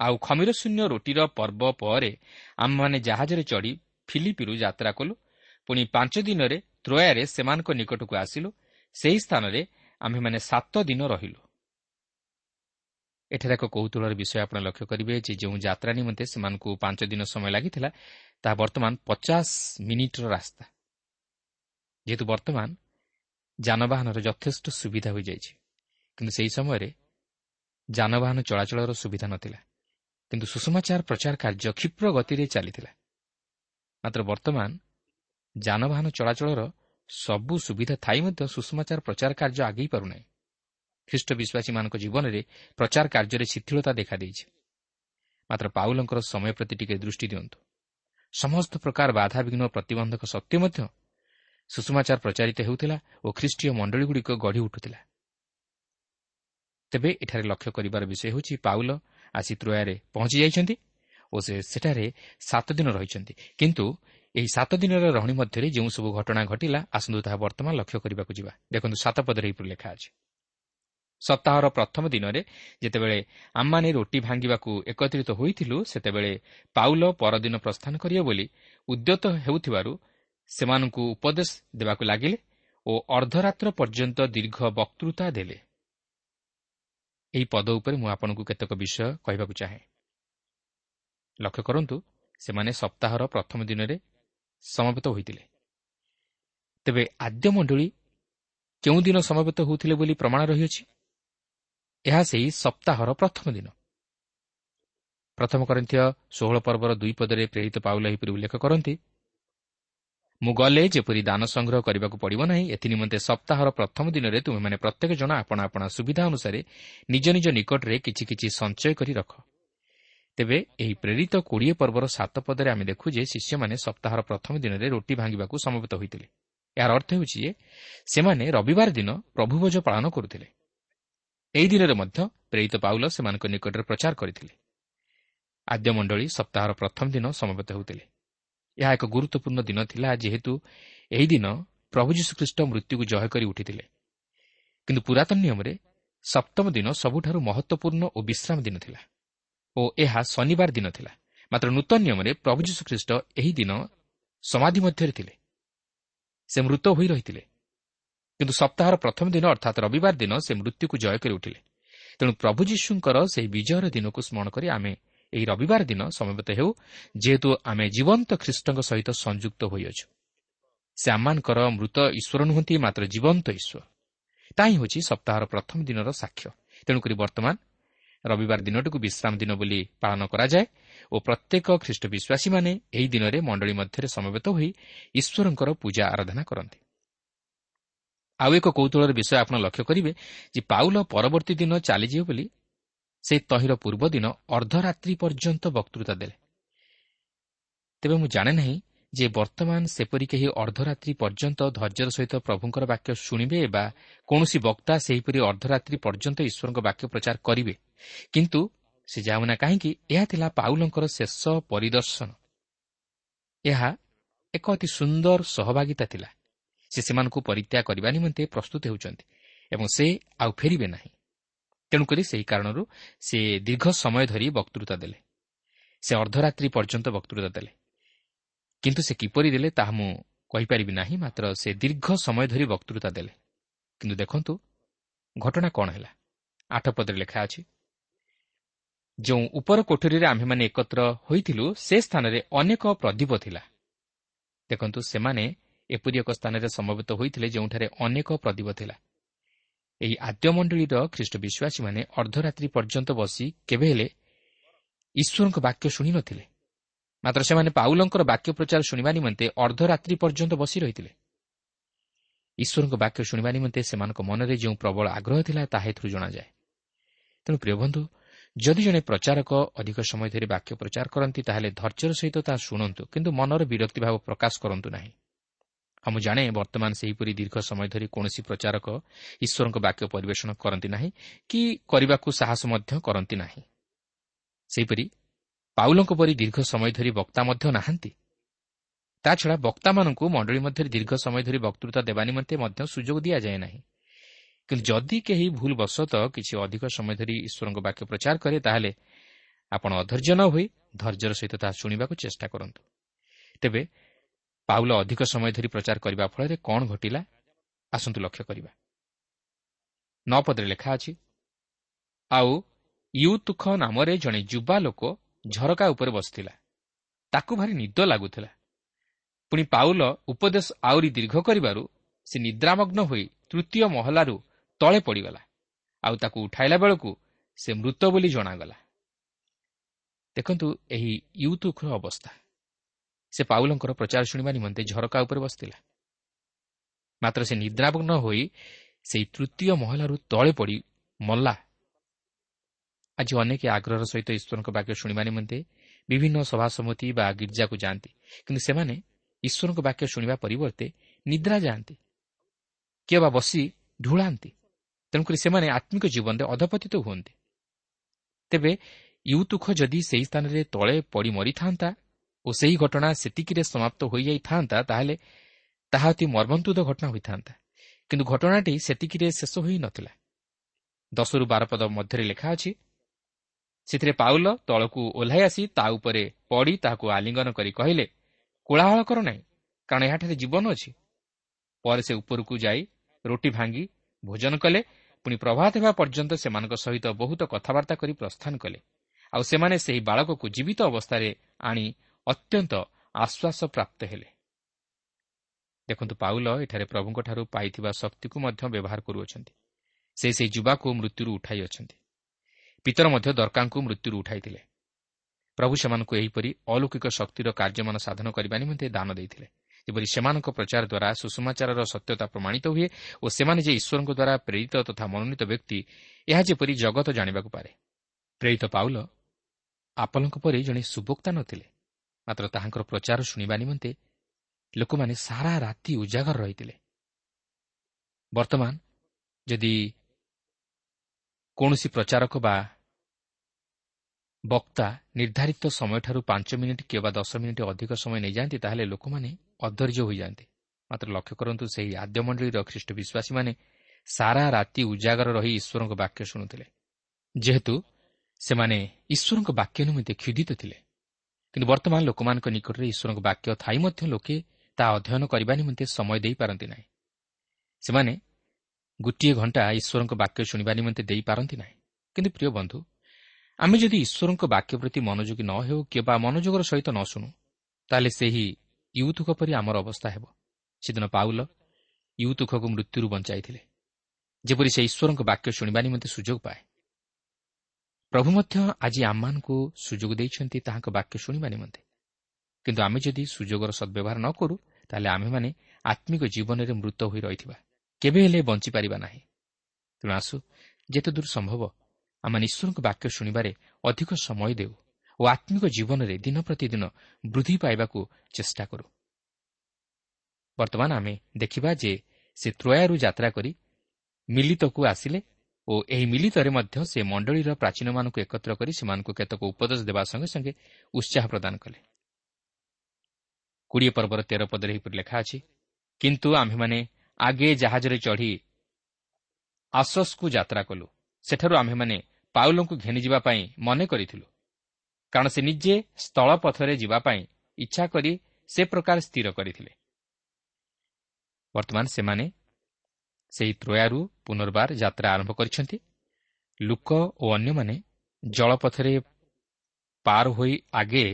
ଆଉ ଖମିର ଶୂନ୍ୟ ରୁଟିର ପର୍ବ ପରେ ଆମମାନେ ଜାହାଜରେ ଚଢ଼ି ଫିଲିପିରୁ ଯାତ୍ରା କଲୁ। ପୁଣି ପାଞ୍ଚ ଦିନରେ ତ୍ରୟାରେ ସେମାନଙ୍କ ନିକଟକୁ ଆସିଲୁ। ସେହି ସ୍ଥାନରେ ଆମ୍ଭେମାନେ ସାତ ଦିନ ରହିଲୁ। ଏଠାରେ ଏକ କୌତୁହଳର ବିଷୟ ଆପଣ ଲକ୍ଷ୍ୟ କରିବେ ଯେ ଯେଉଁ ଯାତ୍ରା ନିମନ୍ତେ ସେମାନଙ୍କୁ ପାଞ୍ଚ ଦିନ ସମୟ ଲାଗିଥିଲା ତାହା ବର୍ତ୍ତମାନ ପଚାଶ ମିନିଟ୍ର ରାସ୍ତା। ଯେହେତୁ ବର୍ତ୍ତମାନ ଯାନବାହନର ଯଥେଷ୍ଟ ସୁବିଧା ହୋଇଯାଇଛି କିନ୍ତୁ ସେହି ସମୟରେ ଯାନବାହନ ଚଳାଚଳର ସୁବିଧା ନଥିଲା। କିନ୍ତୁ ସୁଷମାଚାର ପ୍ରଚାର କାର୍ଯ୍ୟ କ୍ଷିପ୍ର ଗତିରେ ଚାଲିଥିଲା। ମାତ୍ର ବର୍ତ୍ତମାନ ଯାନବାହନ ଚଳାଚଳର ସବୁ ସୁବିଧା ଥାଇ ମଧ୍ୟ ସୁଷମାଚାର ପ୍ରଚାର କାର୍ଯ୍ୟ ଆଗେଇ ପାରୁନାହିଁ। ଖ୍ରୀଷ୍ଟ ବିଶ୍ୱାସୀମାନଙ୍କ ଜୀବନରେ ପ୍ରଚାର କାର୍ଯ୍ୟରେ ଶିଥିଳତା ଦେଖାଦେଇଛି। ମାତ୍ର ପାଉଲଙ୍କର ସମୟ ପ୍ରତି ଟିକେ ଦୃଷ୍ଟି ଦିଅନ୍ତୁ। ସମସ୍ତ ପ୍ରକାର ବାଧାବିଘ୍ନ ପ୍ରତିବନ୍ଧକ ସତ୍ତ୍ୱେ ମଧ୍ୟ ସୁଷମାଚାର ପ୍ରଚାରିତ ହେଉଥିଲା ଓ ଖ୍ରୀଷ୍ଟୀୟ ମଣ୍ଡଳୀଗୁଡ଼ିକ ଗଢ଼ି ଉଠୁଥିଲା। ତେବେ ଏଠାରେ ଲକ୍ଷ୍ୟ କରିବାର ବିଷୟ ହେଉଛି ପାଉଲ ଆସି ତ୍ରୟାରେ ପହଞ୍ଚି ଯାଇଛନ୍ତି ଓ ସେ ସେଠାରେ ସାତ ଦିନ ରହିଛନ୍ତି। କିନ୍ତୁ ଏହି ସାତ ଦିନର ରହଣି ମଧ୍ୟରେ ଯେଉଁ ସବୁ ଘଟଣା ଘଟିଲା ଆସନ୍ତୁ ତାହା ବର୍ତ୍ତମାନ ଲକ୍ଷ୍ୟ କରିବାକୁ ଯିବା। ଦେଖନ୍ତୁ ସାତ ପଦରେ ଏହିପରି ଲେଖା ଅଛି। ସପ୍ତାହର ପ୍ରଥମ ଦିନରେ ଯେତେବେଳେ ଆମମାନେ ରୁଟି ଭାଙ୍ଗିବାକୁ ଏକତ୍ରିତ ହୋଇଥିଲୁ ସେତେବେଳେ ପାଉଲ ପରଦିନ ପ୍ରସ୍ଥାନ କରିବ ବୋଲି ଉଦ୍ୟତ ହେଉଥିବାରୁ ସେମାନଙ୍କୁ ଉପଦେଶ ଦେବାକୁ ଲାଗିଲେ ଓ ଅର୍ଦ୍ଧରାତ୍ର ପର୍ଯ୍ୟନ୍ତ ଦୀର୍ଘ ବକ୍ତୃତା ଦେଲେ। ଏହି ପଦ ଉପରେ ମୁଁ ଆପଣଙ୍କୁ କେତେକ ବିଷୟ କହିବାକୁ ଚାହେଁ। ଲକ୍ଷ୍ୟ କରନ୍ତୁ ସେମାନେ ସପ୍ତାହର ପ୍ରଥମ ଦିନରେ ସମବେତ ହୋଇଥିଲେ। ତେବେ ଆଦ୍ୟ ମଣ୍ଡଳୀ କେଉଁଦିନ ସମବେତ ହେଉଥିଲେ ବୋଲି ପ୍ରମାଣ ରହିଅଛି? ଏହା ସେହି ସପ୍ତାହର ପ୍ରଥମ ଦିନ। ପ୍ରଥମ କରିଥିବା ଷୋହଳ ପର୍ବର ଦୁଇ ପଦରେ ପ୍ରେରିତ ପାଉଲ ଏହିପରି ଉଲ୍ଲେଖ କରନ୍ତି ମୁଁ ଗଲେ ଯେପରି ଦାନ ସଂଗ୍ରହ କରିବାକୁ ପଡ଼ିବ ନାହିଁ ଏଥିନିମନ୍ତେ ସପ୍ତାହର ପ୍ରଥମ ଦିନରେ ତୁମେମାନେ ପ୍ରତ୍ୟେକ ଜଣ ଆପଣା ଆପଣା ସୁବିଧା ଅନୁସାରେ ନିଜ ନିଜ ନିକଟରେ କିଛି କିଛି ସଞ୍ଚୟ କରି ରଖ। ତେବେ ଏହି ପ୍ରେରିତ କୋଡ଼ିଏ ପର୍ବର ସାତ ପଦରେ ଆମେ ଦେଖୁ ଯେ ଶିଷ୍ୟମାନେ ସପ୍ତାହର ପ୍ରଥମ ଦିନରେ ରୁଟି ଭାଙ୍ଗିବାକୁ ସମବେତ ହୋଇଥିଲେ। ଏହାର ଅର୍ଥ ହେଉଛି ଯେ ସେମାନେ ରବିବାର ଦିନ ପ୍ରଭୁଭୋଜ ପାଳନ କରୁଥିଲେ। ଏହି ଦିନରେ ମଧ୍ୟ ପ୍ରେରିତ ପାଉଲ ସେମାନଙ୍କ ନିକଟରେ ପ୍ରଚାର କରିଥିଲେ। ଆଦ୍ୟମଣ୍ଡଳୀ ସପ୍ତାହର ପ୍ରଥମ ଦିନ ସମବେତ ହେଉଥିଲେ। ଏହା ଏକ ଗୁରୁତ୍ୱପୂର୍ଣ୍ଣ ଦିନ ଥିଲା ଯେହେତୁ ଏହି ଦିନ ପ୍ରଭୁ ଯୀଶୁଖ୍ରୀଷ୍ଟ ମୃତ୍ୟୁକୁ ଜୟ କରି ଉଠିଥିଲେ। କିନ୍ତୁ ପୁରାତନ ନିୟମରେ ସପ୍ତମ ଦିନ ସବୁଠାରୁ ମହତ୍ୱପୂର୍ଣ୍ଣ ଓ ବିଶ୍ରାମ ଦିନ ଥିଲା ଓ ଏହା ଶନିବାର ଦିନ ଥିଲା। ମାତ୍ର ନୂତନ ନିୟମରେ ପ୍ରଭୁ ଯୀଶୁଖ୍ରୀଷ୍ଟ ଏହି ଦିନ ସମାଧି ମଧ୍ୟରେ ଥିଲେ। ସେ ମୃତ ହୋଇ ରହିଥିଲେ। କିନ୍ତୁ ସପ୍ତାହର ପ୍ରଥମ ଦିନ ଅର୍ଥାତ୍ ରବିବାର ଦିନ ସେ ମୃତ୍ୟୁକୁ ଜୟ କରି ଉଠିଲେ। ତେଣୁ ପ୍ରଭୁ ଯୀଶୁଙ୍କର ସେହି ବିଜୟର ଦିନକୁ ସ୍ମରଣ କରି ଆମେ ଏହି ରବିବାର ଦିନ ସମବେତ ହେଉ ଯେହେତୁ ଆମେ ଜୀବନ୍ତ ଖ୍ରୀଷ୍ଟଙ୍କ ସହିତ ସଂଯୁକ୍ତ ହୋଇଅଛୁ। ସେ ଆମମାନଙ୍କର ମୃତ ଈଶ୍ୱର ନୁହନ୍ତି ମାତ୍ର ଜୀବନ୍ତ ଈଶ୍ୱର। ତାହା ହେଉଛି ସପ୍ତାହର ପ୍ରଥମ ଦିନର ସାକ୍ଷ୍ୟ। ତେଣୁକରି ବର୍ତ୍ତମାନ ରବିବାର ଦିନଟିକୁ ବିଶ୍ରାମ ଦିନ ବୋଲି ପାଳନ କରାଯାଏ ଓ ପ୍ରତ୍ୟେକ ଖ୍ରୀଷ୍ଟ ବିଶ୍ୱାସୀମାନେ ଏହି ଦିନରେ ମଣ୍ଡଳୀ ମଧ୍ୟରେ ସମବେତ ହୋଇ ଈଶ୍ୱରଙ୍କର ପୂଜା ଆରାଧନା କରନ୍ତି। ଆଉ ଏକ କୌତୁହଳର ବିଷୟ ଆପଣ ଲକ୍ଷ୍ୟ କରିବେ ଯେ ପାଉଲ ପରବର୍ତ୍ତୀ ଦିନ ଚାଲିଯିବ ବୋଲି ସେ ତହିଁର ପୂର୍ବଦିନ ଅର୍ଦ୍ଧରାତ୍ରି ପର୍ଯ୍ୟନ୍ତ ବକ୍ତୃତା ଦେଲେ। ତେବେ ମୁଁ ଜାଣେ ନାହିଁ ଯେ ବର୍ତ୍ତମାନ ସେପରି କେହି ଅର୍ଦ୍ଧରାତ୍ରି ପର୍ଯ୍ୟନ୍ତ ଧୈର୍ଯ୍ୟର ସହିତ ପ୍ରଭୁଙ୍କର ବାକ୍ୟ ଶୁଣିବେ ବା କୌଣସି ବକ୍ତା ସେହିପରି ଅର୍ଦ୍ଧରାତ୍ରି ପର୍ଯ୍ୟନ୍ତ ଈଶ୍ୱରଙ୍କ ବାକ୍ୟ ପ୍ରଚାର କରିବେ। କିନ୍ତୁ ସେ ଯାଉନା କାହିଁକି ଏହା ଥିଲା ପାଉଲଙ୍କର ଶେଷ ପରିଦର୍ଶନ। ଏହା ଏକ ଅତି ସୁନ୍ଦର ସହଭାଗିତା ଥିଲା। ସେ ସେମାନଙ୍କୁ ପରିତ୍ୟାଗ କରିବା ନିମନ୍ତେ ପ୍ରସ୍ତୁତ ହେଉଛନ୍ତି ଏବଂ ସେ ଆଉ ଫେରିବେ ନାହିଁ। ତେଣୁକରି ସେହି କାରଣରୁ ସେ ଦୀର୍ଘ ସମୟ ଧରି ବକ୍ତୃତା ଦେଲେ। ସେ ଅର୍ଦ୍ଧରାତ୍ରି ପର୍ଯ୍ୟନ୍ତ ବକ୍ତୃତା ଦେଲେ। କିନ୍ତୁ ସେ କିପରି ଦେଲେ ତାହା ମୁଁ କହିପାରିବି ନାହିଁ ମାତ୍ର ସେ ଦୀର୍ଘ ସମୟ ଧରି ବକ୍ତୃତା ଦେଲେ। କିନ୍ତୁ ଦେଖନ୍ତୁ ଘଟଣା କ'ଣ ହେଲା? ଆଠ ପଦରେ ଲେଖା ଅଛି ଯେଉଁ ଉପର କୋଠରୀରେ ଆମ୍ଭେମାନେ ଏକତ୍ର ହୋଇଥିଲୁ ସେ ସ୍ଥାନରେ ଅନେକ ପ୍ରଦୀପ ଥିଲା। ଦେଖନ୍ତୁ ସେମାନେ ଏପରି ଏକ ସ୍ଥାନରେ ସମବେତ ହୋଇଥିଲେ ଯେଉଁଠାରେ ଅନେକ ପ୍ରଦୀପ ଥିଲା। ଏହି ଆଦ୍ୟମଣ୍ଡଳୀର ଖ୍ରୀଷ୍ଟ ବିଶ୍ୱାସୀମାନେ ଅର୍ଦ୍ଧରାତ୍ରି ପର୍ଯ୍ୟନ୍ତ ବସି କେବେ ହେଲେ ଈଶ୍ୱରଙ୍କ ବାକ୍ୟ ଶୁଣି ନଥିଲେ। ମାତ୍ର ସେମାନେ ପାଉଲଙ୍କର ବାକ୍ୟ ପ୍ରଚାର ଶୁଣିବା ନିମନ୍ତେ ଅର୍ଦ୍ଧରାତ୍ରି ପର୍ଯ୍ୟନ୍ତ ବସି ରହିଥିଲେ। ଈଶ୍ୱରଙ୍କ ବାକ୍ୟ ଶୁଣିବା ନିମନ୍ତେ ସେମାନଙ୍କ ମନରେ ଯେଉଁ ପ୍ରବଳ ଆଗ୍ରହ ଥିଲା ତାହା ଏଥିରୁ ଜଣାଯାଏ। ତେଣୁ ପ୍ରିୟ ବନ୍ଧୁ ଯଦି ଜଣେ ପ୍ରଚାରକ ଅଧିକ ସମୟ ଧରି ବାକ୍ୟ ପ୍ରଚାର କରନ୍ତି ତାହେଲେ ଧୈର୍ଯ୍ୟର ସହିତ ତାହା ଶୁଣନ୍ତୁ କିନ୍ତୁ ମନର ବିରକ୍ତି ଭାବ ପ୍ରକାଶ କରନ୍ତୁ ନାହିଁ। ହଁ ମୁଁ ଜାଣେ ବର୍ତ୍ତମାନ ସେହିପରି ଦୀର୍ଘ ସମୟ ଧରି କୌଣସି ପ୍ରଚାରକ ଈଶ୍ୱରଙ୍କ ବାକ୍ୟ ପରିବେଷଣ କରନ୍ତି ନାହିଁ କି କରିବାକୁ ସାହସ ମଧ୍ୟ କରନ୍ତି ନାହିଁ। ସେହିପରି ପାଉଲଙ୍କ ପରି ଦୀର୍ଘ ସମୟ ଧରି ବକ୍ତା ମଧ୍ୟ ନାହାନ୍ତି। ତାଛଡ଼ା ବକ୍ତାମାନଙ୍କୁ ମଣ୍ଡଳୀ ମଧ୍ୟରେ ଦୀର୍ଘ ସମୟ ଧରି ବକ୍ତୃତା ଦେବା ନିମନ୍ତେ ମଧ୍ୟ ସୁଯୋଗ ଦିଆଯାଏ ନାହିଁ। କିନ୍ତୁ ଯଦି କେହି ଭୁଲ ବଶତଃ କିଛି ଅଧିକ ସମୟ ଧରି ଈଶ୍ୱରଙ୍କ ବାକ୍ୟ ପ୍ରଚାର କରେ ତାହେଲେ ଆପଣ ଅଧୈର୍ଯ୍ୟ ନ ହୋଇ ଧୈର୍ଯ୍ୟର ସହିତ ତାହା ଶୁଣିବାକୁ ଚେଷ୍ଟା କରନ୍ତୁ। ତେବେ ପାଉଲ ଅଧିକ ସମୟ ଧରି ପ୍ରଚାର କରିବା ଫଳରେ କ'ଣ ଘଟିଲା? ଆସନ୍ତୁ ଲକ୍ଷ୍ୟ କରିବା। ନଅ ପଦରେ ଲେଖା ଅଛି ଆଉ ୟୁତୁଖ ନାମରେ ଜଣେ ଯୁବା ଲୋକ ଝରକା ଉପରେ ବସିଥିଲା। ତାକୁ ଭାରି ନିଦ ଲାଗୁଥିଲା। ପୁଣି ପାଉଲ ଉପଦେଶ ଆହୁରି ଦୀର୍ଘ କରିବାରୁ ସେ ନିଦ୍ରାମଗ୍ନ ହୋଇ ତୃତୀୟ ମହଲାରୁ ତଳେ ପଡ଼ିଗଲା। ଆଉ ତାକୁ ଉଠାଇଲା ବେଳକୁ ସେ ମୃତ ବୋଲି ଜଣାଗଲା। ଦେଖନ୍ତୁ ଏହି ୟୁତୁଖର ଅବସ୍ଥା। ସେ ପାଉଲଙ୍କର ପ୍ରଚାର ଶୁଣିବା ନିମନ୍ତେ ଝରକା ଉପରେ ବସିଥିଲା। ମାତ୍ର ସେ ନିଦ୍ରାମଗ୍ନ ହୋଇ ସେହି ତୃତୀୟ ମହଲାରୁ ତଳେ ପଡ଼ି ମଲା। ଆଜି ଅନେକ ଆଗ୍ରହର ସହିତ ଈଶ୍ୱରଙ୍କ ବାକ୍ୟ ଶୁଣିବା ନିମନ୍ତେ ବିଭିନ୍ନ ସଭାସମିତି ବା ଗିର୍ଜାକୁ ଯାଆନ୍ତି କିନ୍ତୁ ସେମାନେ ଈଶ୍ୱରଙ୍କ ବାକ୍ୟ ଶୁଣିବା ପରିବର୍ତ୍ତେ ନିଦ୍ରା ଯାଆନ୍ତି। କିଏ ବା ବସି ଢୁଳାନ୍ତି ତେଣୁକରି ସେମାନେ ଆତ୍ମିକ ଜୀବନରେ ଅଧପତିତ ହୁଅନ୍ତି। ତେବେ ୟୁତୁଖ ଯଦି ସେହି ସ୍ଥାନରେ ତଳେ ପଡ଼ି ମରିଥାନ୍ତା ଓ ସେହି ଘଟଣା ସେତିକିରେ ସମାପ୍ତ ହୋଇଯାଇଥାନ୍ତା ତାହେଲେ ତାହା ଅତି ମର୍ମନ୍ତୁଦ ଘଟଣା ହୋଇଥାନ୍ତା। କିନ୍ତୁ ଘଟଣାଟି ସେତିକିରେ ଶେଷ ହୋଇନଥିଲା ଦଶରୁ ବାର ପଦ ମଧ୍ୟରେ ଲେଖା ଅଛି ସେଥିରେ ପାଉଲ ତଳକୁ ଓହ୍ଲାଇ ଆସି ତା ଉପରେ ପଡ଼ି ତାହାକୁ ଆଲିଙ୍ଗନ କରି କହିଲେ କୋଳାହଳ କର ନାହିଁ କାରଣ ଏହାଠାରେ ଜୀବନ ଅଛି। ପରେ ସେ ଉପରକୁ ଯାଇ ରୁଟି ଭାଙ୍ଗି ଭୋଜନ କଲେ ପୁଣି ପ୍ରଭାତ ହେବା ପର୍ଯ୍ୟନ୍ତ ସେମାନଙ୍କ ସହିତ ବହୁତ କଥାବାର୍ତ୍ତା କରି ପ୍ରସ୍ଥାନ କଲେ। ଆଉ ସେମାନେ ସେହି ବାଳକକୁ ଜୀବିତ ଅବସ୍ଥାରେ ଆଣି ଅତ୍ୟନ୍ତ ଆଶ୍ୱାସ ପ୍ରାପ୍ତ ହେଲେ। ଦେଖନ୍ତୁ ପାଉଲ ଏଠାରେ ପ୍ରଭୁଙ୍କଠାରୁ ପାଇଥିବା ଶକ୍ତିକୁ ମଧ୍ୟ ବ୍ୟବହାର କରୁଅଛନ୍ତି। ସେ ସେହି ଯୁବାକୁ ମୃତ୍ୟୁରୁ ଉଠାଇ ଅଛନ୍ତି। ପିତର ମଧ୍ୟ ଦରକାରଙ୍କୁ ମୃତ୍ୟୁରୁ ଉଠାଇଥିଲେ। ପ୍ରଭୁ ସେମାନଙ୍କୁ ଏହିପରି ଅଲୌକିକ ଶକ୍ତିର କାର୍ଯ୍ୟମାନ ସାଧନ କରିବା ନିମନ୍ତେ ଦାନ ଦେଇଥିଲେ। ଯେପରି ସେମାନଙ୍କ ପ୍ରଚାର ଦ୍ୱାରା ସୁଷମାଚାରର ସତ୍ୟତା ପ୍ରମାଣିତ ହୁଏ ଓ ସେମାନେ ଯେ ଈଶ୍ୱରଙ୍କ ଦ୍ୱାରା ପ୍ରେରିତ ତଥା ମନୋନୀତ ବ୍ୟକ୍ତି ଏହା ଯେପରି ଜଗତ ଜାଣିବାକୁ ପାରେ। ପ୍ରେରିତ ପାଉଲ ଆପଲଙ୍କ ପରି ଜଣେ ସୁବକ୍ତା ନଥିଲେ। ମାତ୍ର ତାହାଙ୍କର ପ୍ରଚାର ଶୁଣିବା ନିମନ୍ତେ ଲୋକମାନେ ସାରା ରାତି ଉଜାଗର ରହିଥିଲେ। ବର୍ତ୍ତମାନ ଯଦି କୌଣସି ପ୍ରଚାରକ ବା ବକ୍ତା ନିର୍ଦ୍ଧାରିତ ସମୟଠାରୁ ପାଞ୍ଚ ମିନିଟ୍ କିମ୍ବା ଦଶ ମିନିଟ୍ ଅଧିକ ସମୟ ନେଇଯାଆନ୍ତି ତାହେଲେ ଲୋକମାନେ ଅଧୈର୍ଯ୍ୟ ହୋଇଯାଆନ୍ତି। ମାତ୍ର ଲକ୍ଷ୍ୟ କରନ୍ତୁ ସେହି ଆଦ୍ୟ ମଣ୍ଡଳୀର ଖ୍ରୀଷ୍ଟ ବିଶ୍ୱାସୀମାନେ ସାରା ରାତି ଉଜାଗର ରହି ଈଶ୍ୱରଙ୍କ ବାକ୍ୟ ଶୁଣୁଥିଲେ। ଯେହେତୁ ସେମାନେ ଈଶ୍ୱରଙ୍କ ବାକ୍ୟ ନିମନ୍ତେ କ୍ଷୁଦିତ ଥିଲେ। କିନ୍ତୁ ବର୍ତ୍ତମାନ ଲୋକମାନଙ୍କ ନିକଟରେ ଈଶ୍ୱରଙ୍କ ବାକ୍ୟ ଥାଇ ମଧ୍ୟ ଲୋକେ ତାହା ଅଧ୍ୟୟନ କରିବା ନିମନ୍ତେ ସମୟ ଦେଇପାରନ୍ତି ନାହିଁ। ସେମାନେ ଗୋଟିଏ ଘଣ୍ଟା ଈଶ୍ୱରଙ୍କ ବାକ୍ୟ ଶୁଣିବା ନିମନ୍ତେ ଦେଇପାରନ୍ତି ନାହିଁ। କିନ୍ତୁ ପ୍ରିୟ ବନ୍ଧୁ ଆମେ ଯଦି ଈଶ୍ୱରଙ୍କ ବାକ୍ୟ ପ୍ରତି ମନୋଯୋଗୀ ନ ହେଉ କିମ୍ବା ମନୋଯୋଗର ସହିତ ନ ଶୁଣୁ ତାହେଲେ ସେହି ୟୁତୁକ ପରି ଆମର ଅବସ୍ଥା ହେବ। ସେଦିନ ପାଉଲ ୟୁତୁଖକୁ ମୃତ୍ୟୁରୁ ବଞ୍ଚାଇଥିଲେ। ଯେପରି ସେ ଈଶ୍ୱରଙ୍କ ବାକ୍ୟ ଶୁଣିବା ନିମନ୍ତେ ସୁଯୋଗ ପାଏ ପ୍ରଭୁ ମଧ୍ୟ ଆଜି ଆମମାନଙ୍କୁ ସୁଯୋଗ ଦେଇଛନ୍ତି ତାହାଙ୍କ ବାକ୍ୟ ଶୁଣିବା ନିମନ୍ତେ। କିନ୍ତୁ ଆମେ ଯଦି ସୁଯୋଗର ସଦ୍ବ୍ୟବହାର ନ କରୁ ତାହେଲେ ଆମ୍ଭେମାନେ ଆତ୍ମିକ ଜୀବନରେ ମୃତ ହୋଇ ରହିଥିବା। କେବେ ହେଲେ ବଞ୍ଚିପାରିବା ନାହିଁ। ତେଣୁ ଆସୁ ଯେତେ ଦୂର ସମ୍ଭବ ଆମେ ଈଶ୍ୱରଙ୍କ ବାକ୍ୟ ଶୁଣିବାରେ ଅଧିକ ସମୟ ଦେଉ ଓ ଆତ୍ମିକ ଜୀବନରେ ଦିନ ପ୍ରତିଦିନ ବୃଦ୍ଧି ପାଇବାକୁ ଚେଷ୍ଟା କରୁ। ବର୍ତ୍ତମାନ ଆମେ ଦେଖିବା ଯେ ସେ ତ୍ରୟାରୁ ଯାତ୍ରା କରି ମିଲିତକୁ ଆସିଲେ ଓ ଏହି ମିଲିତରେ ମଧ୍ୟ ସେ ମଣ୍ଡଳୀର ପ୍ରାଚୀନମାନଙ୍କୁ ଏକତ୍ର କରି ସେମାନଙ୍କୁ କେତେକ ଉପଦେଶ ଦେବା ସଙ୍ଗେ ସଙ୍ଗେ ଉତ୍ସାହ ପ୍ରଦାନ କଲେ। କୋଡ଼ିଏ ପର୍ବର ତେର ପଦରେ ଏହିପରି ଲେଖା ଅଛି କିନ୍ତୁ ଆମ୍ଭେମାନେ ଆଗେ ଜାହାଜରେ ଚଢ଼ି ଆସସ୍କୁ ଯାତ୍ରା କଲୁ। ସେଠାରୁ ଆମ୍ଭେମାନେ ପାଉଲଙ୍କୁ ଘେନିଯିବା ପାଇଁ ମନେ କରିଥିଲୁ। କାରଣ ସେ ନିଜେ ସ୍ଥଳ ପଥରେ ଯିବା ପାଇଁ ଇଚ୍ଛା କରି ସେ ପ୍ରକାର ସ୍ଥିର କରିଥିଲେ। ବର୍ତ୍ତମାନ ସେମାନେ ସେହି ତ୍ରୟାରୁ ପୁନର୍ବାର ଯାତ୍ରା ଆରମ୍ଭ କରିଛନ୍ତି। ଲୁକ ଓ ଅନ୍ୟମାନେ ଜଳପଥରେ ପାର ହୋଇ ଆଗେ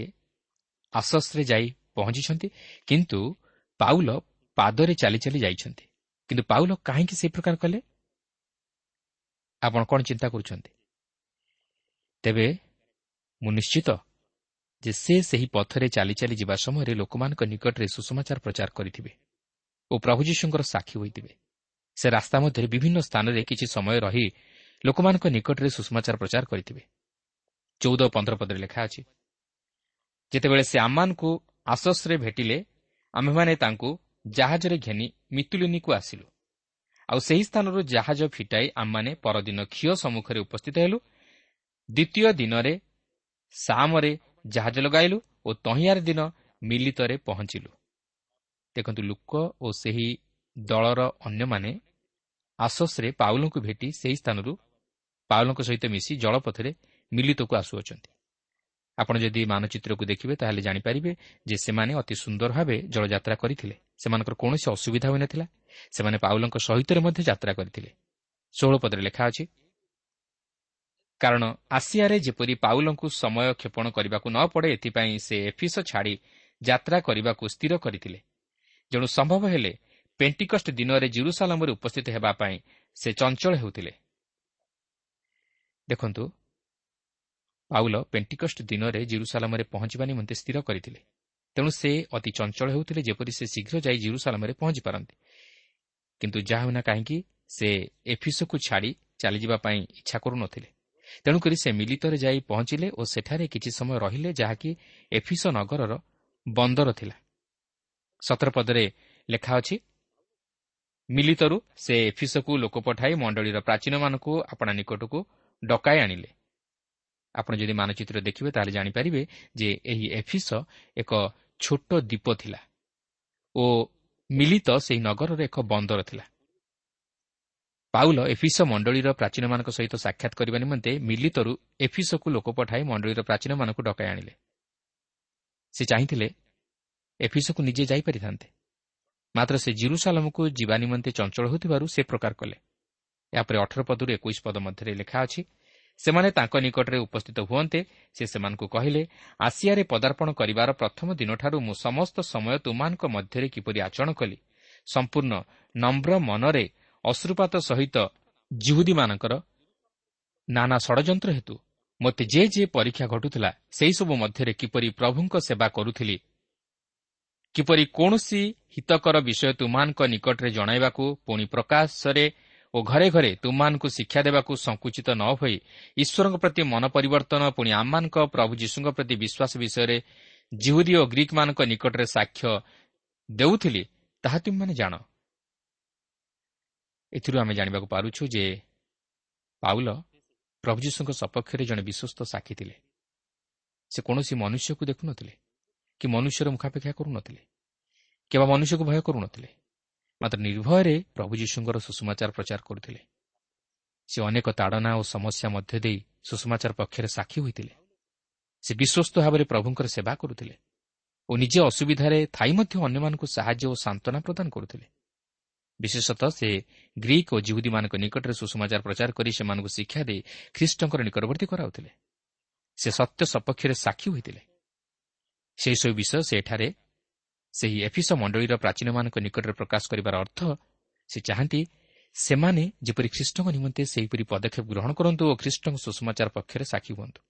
ଆସସ୍ରେ ଯାଇ ପହଞ୍ଚିଛନ୍ତି କିନ୍ତୁ ପାଉଲ ପାଦରେ ଚାଲି ଚାଲି ଯାଇଛନ୍ତି। କିନ୍ତୁ ପାଉଲ କାହିଁକି ସେ ପ୍ରକାର କଲେ? ଆପଣ କ'ଣ ଚିନ୍ତା କରୁଛନ୍ତି? ତେବେ ମୁଁ ନିଶ୍ଚିତ ଯେ ସେ ସେହି ପଥରେ ଚାଲି ଚାଲି ଯିବା ସମୟରେ ଲୋକମାନଙ୍କ ନିକଟରେ ସୁଷମାଚାର ପ୍ରଚାର କରିଥିବେ ଓ ପ୍ରଭୁ ଯୀଶୁଙ୍କର ସାକ୍ଷୀ ହୋଇଥିବେ। ସେ ରାସ୍ତା ମଧ୍ୟରେ ବିଭିନ୍ନ ସ୍ଥାନରେ କିଛି ସମୟ ରହି ଲୋକମାନଙ୍କ ନିକଟରେ ସୁଷମାଚାର ପ୍ରଚାର କରିଥିବେ। ଚଉଦ ପନ୍ଦର ପଦରେ ଲେଖା ଅଛି ଯେତେବେଳେ ସେ ଆମମାନଙ୍କୁ ଆସସ୍ରେ ଭେଟିଲେ ଆମ୍ଭେମାନେ ତାଙ୍କୁ ଜାହାଜରେ ଘେନି ମିତୁଲିନିକୁ ଆସିଲୁ। ଆଉ ସେହି ସ୍ଥାନରୁ ଜାହାଜ ଫିଟାଇ ଆମମାନେ ପରଦିନ କ୍ଷିଅ ସମ୍ମୁଖରେ ଉପସ୍ଥିତ ହେଲୁ। ଦ୍ୱିତୀୟ ଦିନରେ ସାମରେ ଜାହାଜ ଲଗାଇଲୁ ଓ ତହିଁଆର ଦିନ ମିଲିତରେ ପହଞ୍ଚିଲୁ। ଦେଖନ୍ତୁ ଲୁକ ଓ ସେହି ଦଳର ଅନ୍ୟମାନେ ଆସସ୍ରେ ପାଉଲଙ୍କୁ ଭେଟି ସେହି ସ୍ଥାନରୁ ପାଉଲଙ୍କ ସହିତ ମିଶି ଜଳପଥରେ ମିଲିତକୁ ଆସୁଅଛନ୍ତି। ଆପଣ ଯଦି ମାନଚିତ୍ରକୁ ଦେଖିବେ ତାହେଲେ ଜାଣିପାରିବେ ଯେ ସେମାନେ ଅତି ସୁନ୍ଦର ଭାବେ ଜଳଯାତ୍ରା କରିଥିଲେ। ସେମାନଙ୍କର କୌଣସି ଅସୁବିଧା ହୋଇନଥିଲା। ସେମାନେ ପାଉଲଙ୍କ ସହିତରେ ମଧ୍ୟ ଯାତ୍ରା କରିଥିଲେ। ଷୋହଳ ପଦରେ ଲେଖା ଅଛି କାରଣ ଆସିଆରେ ଯେପରି ପାଉଲଙ୍କୁ ସମୟ କ୍ଷେପଣ କରିବାକୁ ନ ପଡ଼େ ଏଥିପାଇଁ ସେ ଏଫିସ ଛାଡ଼ି ଯାତ୍ରା କରିବାକୁ ସ୍ଥିର କରିଥିଲେ। ଯେଣୁ ସମ୍ଭବ ହେଲେ ପେଣ୍ଟିକଷ୍ଟ ଦିନରେ ଜିରୁସାଲାମରେ ଉପସ୍ଥିତ ହେବା ପାଇଁ ସେ ଚଞ୍ଚଳ ହେଉଥିଲେ। ଦେଖନ୍ତୁ ପାଉଲ ପେଣ୍ଟିକଷ୍ଟ ଦିନରେ ଜିରୁସାଲାମରେ ପହଞ୍ଚିବା ନିମନ୍ତେ ସ୍ଥିର କରିଥିଲେ। ତେଣୁ ସେ ଅତି ଚଞ୍ଚଳ ହେଉଥିଲେ ଯେପରି ସେ ଶୀଘ୍ର ଯାଇ ଜିରୁସାଲାମରେ ପହଞ୍ଚି ପାରନ୍ତି। କିନ୍ତୁ ଯାହା ହେଉନା କାହିଁକି ସେ ଏଫିସକୁ ଛାଡ଼ି ଚାଲିଯିବା ପାଇଁ ଇଚ୍ଛା କରୁନଥିଲେ। ତେଣୁକରି ସେ ମିଲିତରେ ଯାଇ ପହଞ୍ଚିଲେ ଓ ସେଠାରେ କିଛି ସମୟ ରହିଲେ ଯାହାକି ଏଫିସ ନଗରର ବନ୍ଦର ଥିଲା। ସତର ପଦରେ ଲେଖା ଅଛି ମିଲିତରୁ ସେ ଏଫିସକୁ ଲୋକ ପଠାଇ ମଣ୍ଡଳୀର ପ୍ରାଚୀନମାନଙ୍କୁ ଆପଣା ନିକଟକୁ ଡକାଇ ଆଣିଲେ। ଆପଣ ଯଦି ମାନଚିତ୍ର ଦେଖିବେ ତାହେଲେ ଜାଣିପାରିବେ ଯେ ଏହି ଏଫିସ ଏକ ଛୋଟ ଦ୍ୱୀପ ଥିଲା ଓ ମିଲିତ ସେହି ନଗରର ଏକ ବନ୍ଦର ଥିଲା। ପାଉଲ ଏଫିସ ମଣ୍ଡଳୀର ପ୍ରାଚୀନମାନଙ୍କ ସହିତ ସାକ୍ଷାତ କରିବା ନିମନ୍ତେ ମିଲିତରୁ ଏଫିସକୁ ଲୋକ ପଠାଇ ମଣ୍ଡଳୀର ପ୍ରାଚୀନମାନଙ୍କୁ ଡକାଇ ଆଣିଲେ। ସେ ଚାହିଁଥିଲେ ଏଫିସକୁ ନିଜେ ଯାଇପାରିଥାନ୍ତେ। ମାତ୍ର ସେ ଜିରୁସାଲମକୁ ଯିବା ନିମନ୍ତେ ଚଞ୍ଚଳ ହେଉଥିବାରୁ ସେ ପ୍ରକାର କଲେ। ଏହାପରେ ଅଠର ପଦରୁ ଏକୋଇଶ ପଦ ମଧ୍ୟରେ ଲେଖା ଅଛି ସେମାନେ ତାଙ୍କ ନିକଟରେ ଉପସ୍ଥିତ ହୁଅନ୍ତେ ସେ ସେମାନଙ୍କୁ କହିଲେ ଆସିଆରେ ପଦାର୍ପଣ କରିବାର ପ୍ରଥମ ଦିନଠାରୁ ମୁଁ ସମସ୍ତ ସମୟ ତୁମାନଙ୍କ ମଧ୍ୟରେ କିପରି ଆଚରଣ କଲି? ସମ୍ପୂର୍ଣ୍ଣ ନମ୍ର ମନରେ ଅଶ୍ରୁପାତ ସହିତ ଜିହୁଦୀମାନଙ୍କର ନାନା ଷଡ଼ଯନ୍ତ୍ର ହେତୁ ମୋତେ ଯେ ଯେ ପରୀକ୍ଷା ଘଟୁଥିଲା ସେହିସବୁ ମଧ୍ୟରେ କିପରି ପ୍ରଭୁଙ୍କ ସେବା କରୁଥିଲି କିପରି କୌଣସି ହିତକର ବିଷୟ ତୁମାନଙ୍କ ନିକଟରେ ଜଣାଇବାକୁ ପୁଣି ପ୍ରକାଶରେ ଓ ଘରେ ଘରେ ତୁମାନଙ୍କୁ ଶିକ୍ଷା ଦେବାକୁ ସଂକୁଚିତ ନ ହୋଇ ଈଶ୍ୱରଙ୍କ ପ୍ରତି ମନ ପରିବର୍ତ୍ତନ ପୁଣି ଆମମାନଙ୍କ ପ୍ରଭୁ ଯୀଶୁଙ୍କ ପ୍ରତି ବିଶ୍ୱାସ ବିଷୟରେ ଜିହୁଦୀ ଓ ଗ୍ରୀକ୍ମାନଙ୍କ ନିକଟରେ ସାକ୍ଷ୍ୟ ଦେଉଥିଲି ତାହା ତୁମମାନେ ଜାଣ। ଏଥିରୁ ଆମେ ଜାଣିବାକୁ ପାରୁଛୁ ଯେ ପାଉଲ ପ୍ରଭୁ ଯୀଶୁଙ୍କ ସପକ୍ଷରେ ଜଣେ ବିଶ୍ୱସ୍ତ ସାକ୍ଷୀ ଥିଲେ। ସେ କୌଣସି ମନୁଷ୍ୟକୁ ଦେଖୁନଥିଲେ। କି ମନୁଷ୍ୟର ମୁଖାପେକ୍ଷା କରୁନଥିଲେ କିମ୍ବା ମନୁଷ୍ୟକୁ ଭୟ କରୁନଥିଲେ ମାତ୍ର ନିର୍ଭୟରେ ପ୍ରଭୁ ଯୀଶୁଙ୍କର ସୁଷମାଚାର ପ୍ରଚାର କରୁଥିଲେ। ସେ ଅନେକ ତାଡ଼ନା ଓ ସମସ୍ୟା ମଧ୍ୟ ଦେଇ ସୁଷମାଚାର ପକ୍ଷରେ ସାକ୍ଷୀ ହୋଇଥିଲେ। ସେ ବିଶ୍ୱସ୍ତ ଭାବରେ ପ୍ରଭୁଙ୍କର ସେବା କରୁଥିଲେ ଓ ନିଜେ ଅସୁବିଧାରେ ଥାଇ ମଧ୍ୟ ଅନ୍ୟମାନଙ୍କୁ ସାହାଯ୍ୟ ଓ ସାନ୍ତ୍ୱନା ପ୍ରଦାନ କରୁଥିଲେ। ବିଶେଷତଃ ସେ ଗ୍ରୀକ୍ ଓ ଜିହୁଦୀମାନଙ୍କ ନିକଟରେ ସୁଷମାଚାର ପ୍ରଚାର କରି ସେମାନଙ୍କୁ ଶିକ୍ଷା ଦେଇ ଖ୍ରୀଷ୍ଟଙ୍କର ନିକଟବର୍ତ୍ତୀ କରାଉଥିଲେ। ସେ ସତ୍ୟ ସପକ୍ଷରେ ସାକ୍ଷୀ ହୋଇଥିଲେ। ସେହିସବୁ ବିଷୟ ସେଠାରେ ସେହି ଏଫିସ ମଣ୍ଡଳୀର ପ୍ରାଚୀନମାନଙ୍କ ନିକଟରେ ପ୍ରକାଶ କରିବାର ଅର୍ଥ ସେ ଚାହାନ୍ତି ସେମାନେ ଯେପରି ଖ୍ରୀଷ୍ଟଙ୍କ ନିମନ୍ତେ ସେହିପରି ପଦକ୍ଷେପ ଗ୍ରହଣ କରନ୍ତୁ ଓ ଖ୍ରୀଷ୍ଟଙ୍କ ସୁଷମାଚାର ପକ୍ଷରେ ସାକ୍ଷୀ ହୁଅନ୍ତୁ।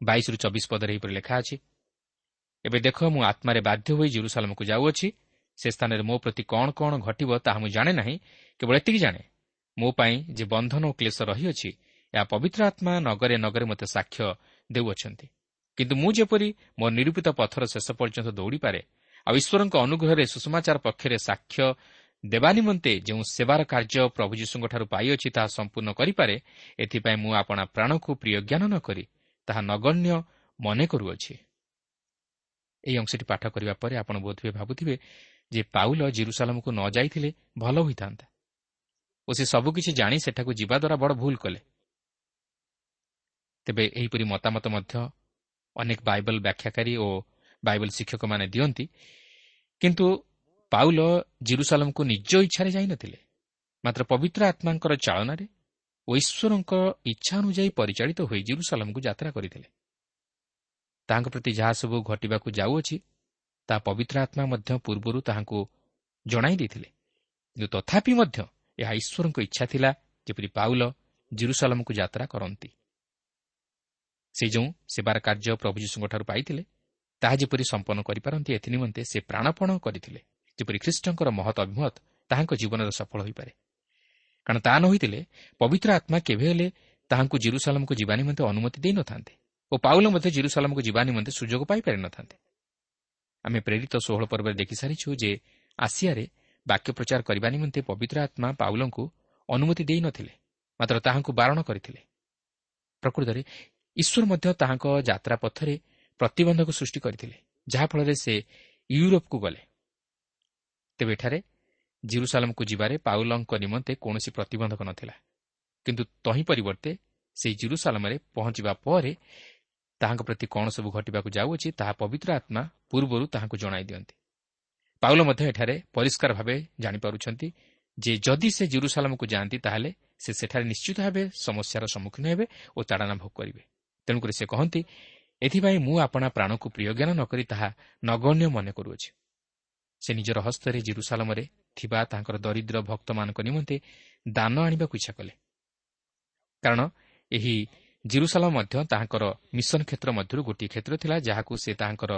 ବାଇଶରୁ ଚବିଶ ପଦରେ ଏହିପରି ଲେଖା ଅଛି ଏବେ ଦେଖ ମୁଁ ଆତ୍ମାରେ ବାଧ୍ୟ ହୋଇ ଜିରୁସାଲମକୁ ଯାଉଅଛି। ସେ ସ୍ଥାନରେ ମୋ ପ୍ରତି କ'ଣ କ'ଣ ଘଟିବ ତାହା ମୁଁ ଜାଣେ ନାହିଁ କେବଳ ଏତିକି ଜାଣେ। ମୋ ପାଇଁ ଯେ ବନ୍ଧନ ଓ କ୍ଲେଶ ରହିଅଛି ଏହା ପବିତ୍ର ଆତ୍ମା ନଗରେ ନଗରେ ମୋତେ ସାକ୍ଷ୍ୟ ଦେଉଅଛନ୍ତି। କିନ୍ତୁ ମୁଁ ଯେପରି ମୋ ନିରୂପିତ ପଥର ଶେଷ ପର୍ଯ୍ୟନ୍ତ ଦୌଡ଼ିପାରେ ଆଉ ଈଶ୍ୱରଙ୍କ ଅନୁଗ୍ରହରେ ସୁଷମାଚାର ପକ୍ଷରେ ସାକ୍ଷ୍ୟ ଦେବା ନିମନ୍ତେ ଯେଉଁ ସେବାର କାର୍ଯ୍ୟ ପ୍ରଭୁ ଯୀଶୁଙ୍କଠାରୁ ପାଇଅଛି ତାହା ସମ୍ପୂର୍ଣ୍ଣ କରିପାରେ ଏଥିପାଇଁ ମୁଁ ଆପଣା ପ୍ରାଣକୁ ପ୍ରିୟ ଜ୍ଞାନ ନ କରି ତାହା ନଗଣ୍ୟ ମନେ କରୁଅଛି। ଏହି ଅଂଶଟି ପାଠ କରିବା ପରେ ଆପଣ ବୋଧହୁଏ ଭାବୁଥିବେ ଯେ ପାଉଲ ଜିରୁସାଲାମକୁ ନ ଯାଇଥିଲେ ଭଲ ହୋଇଥାନ୍ତା। ଓ ସେ ସବୁକିଛି ଜାଣି ସେଠାକୁ ଯିବା ଦ୍ୱାରା ବଡ଼ ଭୁଲ କଲେ। ତେବେ ଏହିପରି ମତାମତ ମଧ୍ୟ ଅନେକ ବାଇବଲ ବ୍ୟାଖ୍ୟାକାରୀ ଓ ବାଇବଲ ଶିକ୍ଷକମାନେ ଦିଅନ୍ତି। କିନ୍ତୁ ପାଉଲ ଜିରୁସାଲମକୁ ନିଜ ଇଚ୍ଛାରେ ଯାଇନଥିଲେ। ମାତ୍ର ପବିତ୍ର ଆତ୍ମାଙ୍କର ଚାଳନାରେ ଓ ଈଶ୍ୱରଙ୍କ ଇଚ୍ଛା ଅନୁଯାୟୀ ପରିଚାଳିତ ହୋଇ ଜିରୁସାଲମକୁ ଯାତ୍ରା କରିଥିଲେ। ତାଙ୍କ ପ୍ରତି ଯାହା ସବୁ ଘଟିବାକୁ ଯାଉଅଛି ତାହା ପବିତ୍ର ଆତ୍ମା ମଧ୍ୟ ପୂର୍ବରୁ ତାହାଙ୍କୁ ଜଣାଇ ଦେଇଥିଲେ। କିନ୍ତୁ ତଥାପି ମଧ୍ୟ ଏହା ଈଶ୍ୱରଙ୍କ ଇଚ୍ଛା ଥିଲା ଯେପରି ପାଉଲ ଜିରୁସାଲମକୁ ଯାତ୍ରା କରନ୍ତି। ସେ ଯେଉଁ ସେବାର କାର୍ଯ୍ୟ ପ୍ରଭୁ ଯୀଶୁଙ୍କଠାରୁ ପାଇଥିଲେ ତାହା ଯେପରି ସମ୍ପନ୍ନ କରିପାରନ୍ତି ଏଥିନିମନ୍ତେ ସେ ପ୍ରାଣପଣ କରିଥିଲେ। ଯେପରି ଖ୍ରୀଷ୍ଟଙ୍କର ମହତ ଅଭିମତ ତାହାଙ୍କ ଜୀବନରେ ସଫଳ ହୋଇପାରେ। କାରଣ ତାହା ନ ହୋଇଥିଲେ ପବିତ୍ର ଆତ୍ମା କେବେ ହେଲେ ତାହାଙ୍କୁ ଜିରୁସାଲମକୁ ଯିବା ନିମନ୍ତେ ଅନୁମତି ଦେଇନଥାନ୍ତେ ଓ ପାଉଲ ମଧ୍ୟ ଜିରୁସାଲମକୁ ଯିବା ନିମନ୍ତେ ସୁଯୋଗ ପାଇପାରିନଥାନ୍ତେ ଆମେ ପ୍ରେରିତ ଷୋହଳ ପର୍ବରେ ଦେଖିସାରିଛୁ ଯେ ଆସିଆରେ ବାକ୍ୟ ପ୍ରଚାର କରିବା ନିମନ୍ତେ ପବିତ୍ର ଆତ୍ମା ପାଉଲଙ୍କୁ ଅନୁମତି ଦେଇନଥିଲେ ମାତ୍ର ତାହାଙ୍କୁ ବାରଣ କରିଥିଲେ। ପ୍ରକୃତରେ ଈଶ୍ୱର ମଧ୍ୟ ତାହାଙ୍କ ଯାତ୍ରା ପଥରେ ପ୍ରତିବନ୍ଧକ ସୃଷ୍ଟି କରିଥିଲେ ଯାହାଫଳରେ ସେ ୟୁରୋପକୁ ଗଲେ। ତେବେ ଏଠାରେ ଜିରୁସାଲମକୁ ଯିବାରେ ପାଉଲଙ୍କ ନିମନ୍ତେ କୌଣସି ପ୍ରତିବନ୍ଧକ ନଥିଲା। କିନ୍ତୁ ତହିଁ ପରିବର୍ତ୍ତେ ସେହି ଜିରୁସାଲମରେ ପହଞ୍ଚିବା ପରେ ତାହାଙ୍କ ପ୍ରତି କ'ଣ ସବୁ ଘଟିବାକୁ ଯାଉଅଛି ତାହା ପବିତ୍ର ଆତ୍ମା ପୂର୍ବରୁ ତାହାଙ୍କୁ ଜଣାଇ ଦିଅନ୍ତି। ପାଉଲ ମଧ୍ୟ ଏଠାରେ ପରିଷ୍କାର ଭାବେ ଜାଣିପାରୁଛନ୍ତି ଯେ ଯଦି ସେ ଜିରୁସାଲାମକୁ ଯାଆନ୍ତି ତାହେଲେ ସେ ସେଠାରେ ନିଶ୍ଚିତ ଭାବେ ସମସ୍ୟାର ସମ୍ମୁଖୀନ ହେବେ ଓ ତାଡ଼ନା ଭୋଗ କରିବେ। ତେଣୁକରି ସେ କହନ୍ତି ଏଥିପାଇଁ ମୁଁ ଆପଣା ପ୍ରାଣକୁ ପ୍ରିୟଜ୍ଞାନ ନ କରି ତାହା ନଗଣ୍ୟ ମନେ କରୁଅଛି। ସେ ନିଜର ହସ୍ତରେ ଜିରୁସାଲମରେ ଥିବା ତାଙ୍କର ଦରିଦ୍ର ଭକ୍ତମାନଙ୍କ ନିମନ୍ତେ ଦାନ ଆଣିବାକୁ ଇଚ୍ଛା କଲେ। କାରଣ ଏହି ଜିରୁସାଲମ ମଧ୍ୟ ତାହାଙ୍କର ମିଶନ କ୍ଷେତ୍ର ମଧ୍ୟରୁ ଗୋଟିଏ କ୍ଷେତ୍ର ଥିଲା ଯାହାକୁ ସେ ତାହାଙ୍କର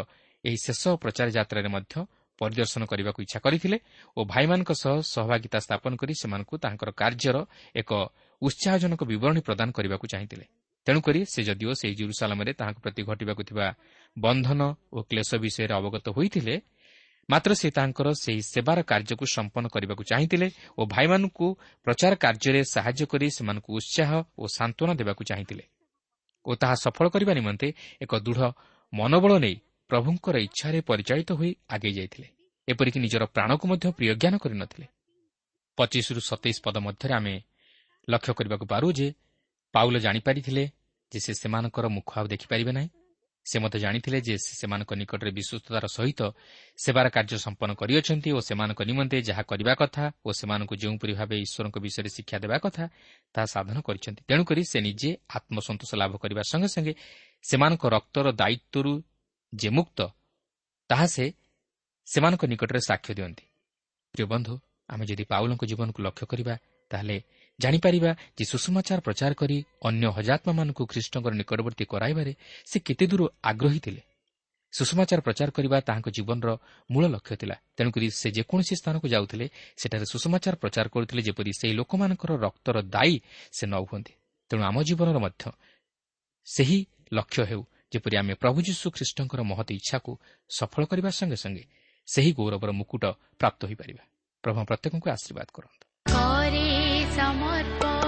ଏହି ଶେଷ ପ୍ରଚାର ଯାତ୍ରାରେ ମଧ୍ୟ ପରିଦର୍ଶନ କରିବାକୁ ଇଚ୍ଛା କରିଥିଲେ ଓ ଭାଇମାନଙ୍କ ସହ ସହଭାଗିତା ସ୍ଥାପନ କରି ସେମାନଙ୍କୁ ତାହାଙ୍କର କାର୍ଯ୍ୟର ଏକ ଉତ୍ସାହଜନକ ବିବରଣୀ ପ୍ରଦାନ କରିବାକୁ ଚାହିଁଥିଲେ। ତେଣୁକରି ସେ ଯଦିଓ ସେହି ଜୁରୁସାଲାମରେ ତାହାଙ୍କ ପ୍ରତି ଘଟିବାକୁ ଥିବା ବନ୍ଧନ ଓ କ୍ଲେଶ ବିଷୟରେ ଅବଗତ ହୋଇଥିଲେ ମାତ୍ର ସେ ତାଙ୍କର ସେହି ସେବାର କାର୍ଯ୍ୟକୁ ସମ୍ପନ୍ନ କରିବାକୁ ଚାହିଁଥିଲେ ଓ ଭାଇମାନଙ୍କୁ ପ୍ରଚାର କାର୍ଯ୍ୟରେ ସାହାଯ୍ୟ କରି ସେମାନଙ୍କୁ ଉତ୍ସାହ ଓ ସାନ୍ତ୍ୱନା ଦେବାକୁ ଚାହିଁଥିଲେ ଓ ତାହା ସଫଳ କରିବା ନିମନ୍ତେ ଏକ ଦୃଢ଼ ମନୋବଳ ନେଇ ପ୍ରଭୁଙ୍କର ଇଚ୍ଛାରେ ପରିଚାଳିତ ହୋଇ ଆଗେଇ ଯାଇଥିଲେ ଏପରିକି ନିଜର ପ୍ରାଣକୁ ମଧ୍ୟ ପ୍ରିୟଜ୍ଞାନ କରିନଥିଲେ। ପଚିଶରୁ ସତେଇଶ ପଦ ମଧ୍ୟରେ ଆମେ ଲକ୍ଷ୍ୟ କରିବାକୁ ପାରୁ ଯେ ପାଉଲ ଜାଣିପାରିଥିଲେ ଯେ ସେ ସେମାନଙ୍କର ମୁଖ ଆଉ ଦେଖିପାରିବେ ନାହିଁ? ସେ ମଧ୍ୟ ଜାଣିଥିଲେ ଯେ ସେମାନଙ୍କ ନିକଟରେ ବିଶ୍ୱସ୍ତତାର ସହିତ ସେବାର କାର୍ଯ୍ୟ ସମ୍ପନ୍ନ କରିଅଛନ୍ତି ଓ ସେମାନଙ୍କ ନିମନ୍ତେ ଯାହା କରିବା କଥା ଓ ସେମାନଙ୍କୁ ଯେଉଁପରି ଭାବେ ଈଶ୍ୱରଙ୍କ ବିଷୟରେ ଶିକ୍ଷା ଦେବା କଥା ତାହା ସାଧନ କରିଛନ୍ତି। ତେଣୁକରି ସେ ନିଜେ ଆତ୍ମସନ୍ତୋଷ ଲାଭ କରିବା ସଙ୍ଗେ ସଙ୍ଗେ ସେମାନଙ୍କ ରକ୍ତର ଦାୟିତ୍ୱରୁ ଯେ ମୁକ୍ତ ତାହା ସେ ସେମାନଙ୍କ ନିକଟରେ ସାକ୍ଷ୍ୟ ଦିଅନ୍ତି। ପ୍ରିୟ ବନ୍ଧୁ ଆମେ ଯଦି ପାଉଲଙ୍କ ଜୀବନକୁ ଲକ୍ଷ୍ୟ କରିବା ତାହେଲେ ଜାଣିପାରିବା ଯେ ସୁଷମାଚାର ପ୍ରଚାର କରି ଅନ୍ୟ ହଜାତ୍ମାମାନଙ୍କୁ ଖ୍ରୀଷ୍ଟଙ୍କର ନିକଟବର୍ତ୍ତୀ କରାଇବାରେ ସେ କେତେ ଦୂର ଆଗ୍ରହୀ ଥିଲେ। ସୁଷମାଚାର ପ୍ରଚାର କରିବା ତାହାଙ୍କ ଜୀବନର ମୂଳ ଲକ୍ଷ୍ୟ ଥିଲା। ତେଣୁକରି ସେ ଯେକୌଣସି ସ୍ଥାନକୁ ଯାଉଥିଲେ ସେଠାରେ ସୁଷମାଚାର ପ୍ରଚାର କରୁଥିଲେ ଯେପରି ସେହି ଲୋକମାନଙ୍କର ରକ୍ତର ଦାୟୀ ସେ ନ ହୁଅନ୍ତି। ତେଣୁ ଆମ ଜୀବନର ମଧ୍ୟ ସେହି ଲକ୍ଷ୍ୟ ହେଉ ଯେପରି ଆମେ ପ୍ରଭୁ ଯୀଶୁ ଖ୍ରୀଷ୍ଟଙ୍କର ମହତ ଇଚ୍ଛାକୁ ସଫଳ କରିବା ସଙ୍ଗେ ସଙ୍ଗେ ସେହି ଗୌରବର ମୁକୁଟ ପ୍ରାପ୍ତ ହୋଇପାରିବା। ପ୍ରଭୁ ପ୍ରତ୍ୟେକଙ୍କୁ ଆଶୀର୍ବାଦ କରନ୍ତୁ। ପ୍ରିୟ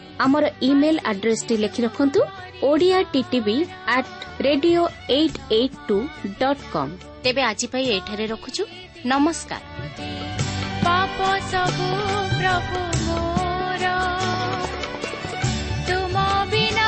ଆମର ଇମେଲ ଆଡ୍ରେସଟି ଲେଖି ରଖନ୍ତୁ Odia TV at radio eight eight two dot com ତେବେ ଆଜି ପାଇଁ ଏଠାରେ ରଖୁଛୁ। ନମସ୍କାର। ପାପ ସବୁ ପ୍ରଭୁ जाए